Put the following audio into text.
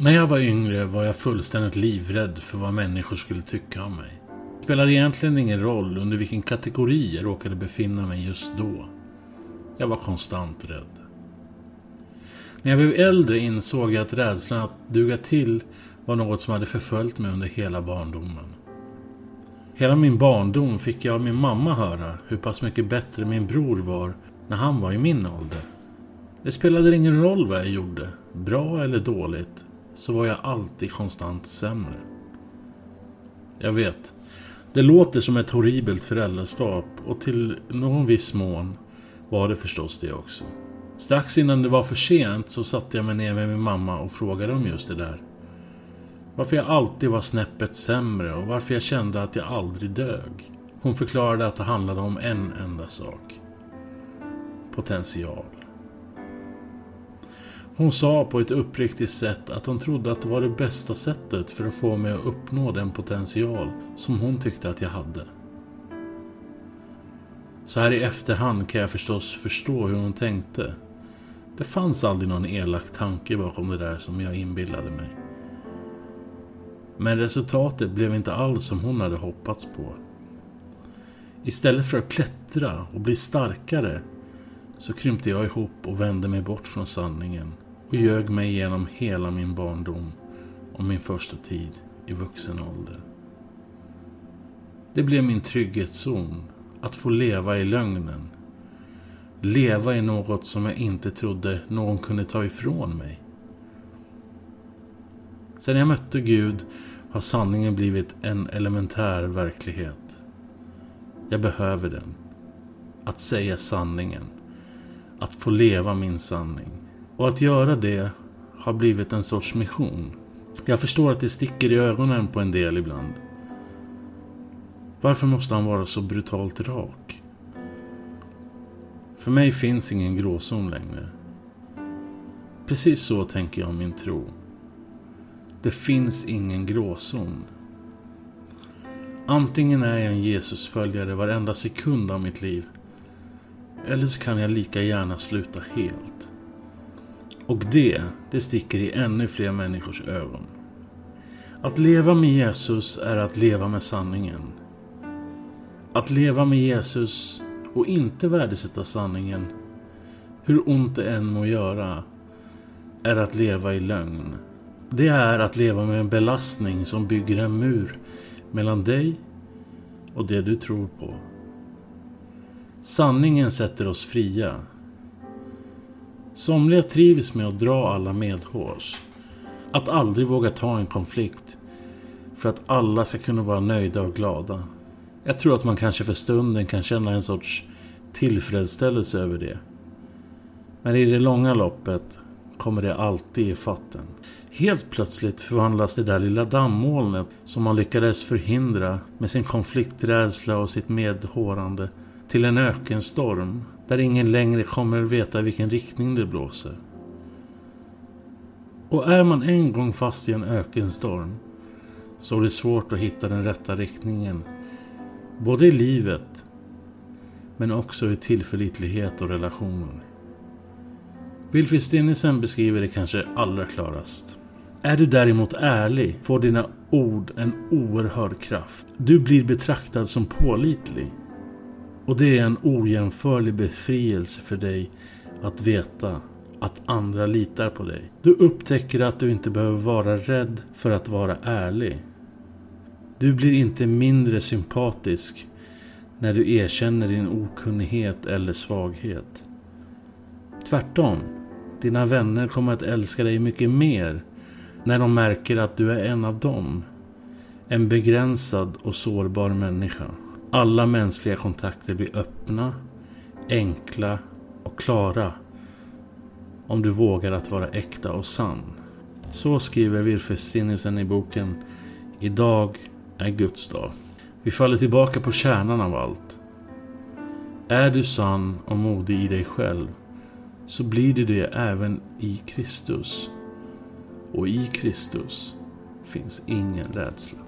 När jag var yngre var jag fullständigt livrädd för vad människor skulle tycka om mig. Det spelade egentligen ingen roll under vilken kategori jag råkade befinna mig just då. Jag var konstant rädd. När jag blev äldre insåg jag att rädslan att duga till var något som hade förföljt mig under hela barndomen. Hela min barndom fick jag av min mamma höra hur pass mycket bättre min bror var när han var i min ålder. Det spelade ingen roll vad jag gjorde, bra eller dåligt, så var jag alltid konstant sämre. Jag vet, det låter som ett horribelt föräldraskap och till någon viss mån var det förstås det också. Strax innan det var för sent så satte jag mig ner med min mamma och frågade om just det där. Varför jag alltid var snäppet sämre och varför jag kände att jag aldrig dög. Hon förklarade att det handlade om en enda sak. Potential. Hon sa på ett uppriktigt sätt att hon trodde att det var det bästa sättet för att få mig att uppnå den potential som hon tyckte att jag hade. Så här i efterhand kan jag förstås förstå hur hon tänkte. Det fanns aldrig någon elak tanke bakom det där som jag inbillade mig. Men resultatet blev inte alls som hon hade hoppats på. Istället för att klättra och bli starkare så krympte jag ihop och vände mig bort från sanningen och ljög mig igenom hela min barndom och min första tid i vuxen ålder. Det blev min trygghetszon att få leva i lögnen. Leva i något som jag inte trodde någon kunde ta ifrån mig. Sedan jag mötte Gud har sanningen blivit en elementär verklighet. Jag behöver den. Att säga sanningen. Att få leva min sanning. Och att göra det har blivit en sorts mission. Jag förstår att det sticker i ögonen på en del ibland. Varför måste han vara så brutalt rak? För mig finns ingen gråzon längre. Precis så tänker jag om min tro. Det finns ingen gråzon. Antingen är jag en Jesusföljare varenda sekund av mitt liv. Eller så kan jag lika gärna sluta helt. Och det, det sticker i ännu fler människors ögon. Att leva med Jesus är att leva med sanningen. Att leva med Jesus och inte värdesätta sanningen, hur ont det än må göra, är att leva i lögn. Det är att leva med en belastning som bygger en mur mellan dig och det du tror på. Sanningen sätter oss fria. Somliga trivs med att dra alla medhårs. Att aldrig våga ta en konflikt. För att alla ska kunna vara nöjda och glada. Jag tror att man kanske för stunden kan känna en sorts tillfredsställelse över det. Men i det långa loppet kommer det alltid i fatten. Helt plötsligt förvandlas det där lilla dammolnet som man lyckades förhindra med sin konflikträdsla och sitt medhårande till en ökenstorm där ingen längre kommer veta vilken riktning det blåser. Och är man en gång fast i en ökenstorm så är det svårt att hitta den rätta riktningen. Både i livet men också i tillförlitlighet och relationer. Wilfrid Stinnesen beskriver det kanske allra klarast. Är du däremot ärlig får dina ord en oerhörd kraft. Du blir betraktad som pålitlig. Och det är en ojämförlig befrielse för dig att veta att andra litar på dig. Du upptäcker att du inte behöver vara rädd för att vara ärlig. Du blir inte mindre sympatisk när du erkänner din okunnighet eller svaghet. Tvärtom, dina vänner kommer att älska dig mycket mer när de märker att du är en av dem. En begränsad och sårbar människa. Alla mänskliga kontakter blir öppna, enkla och klara om du vågar att vara äkta och sann. Så skriver Virfestinnisen i boken Idag är Guds dag. Vi faller tillbaka på kärnan av allt. Är du sann och modig i dig själv så blir du det även i Kristus. Och i Kristus finns ingen rädsla.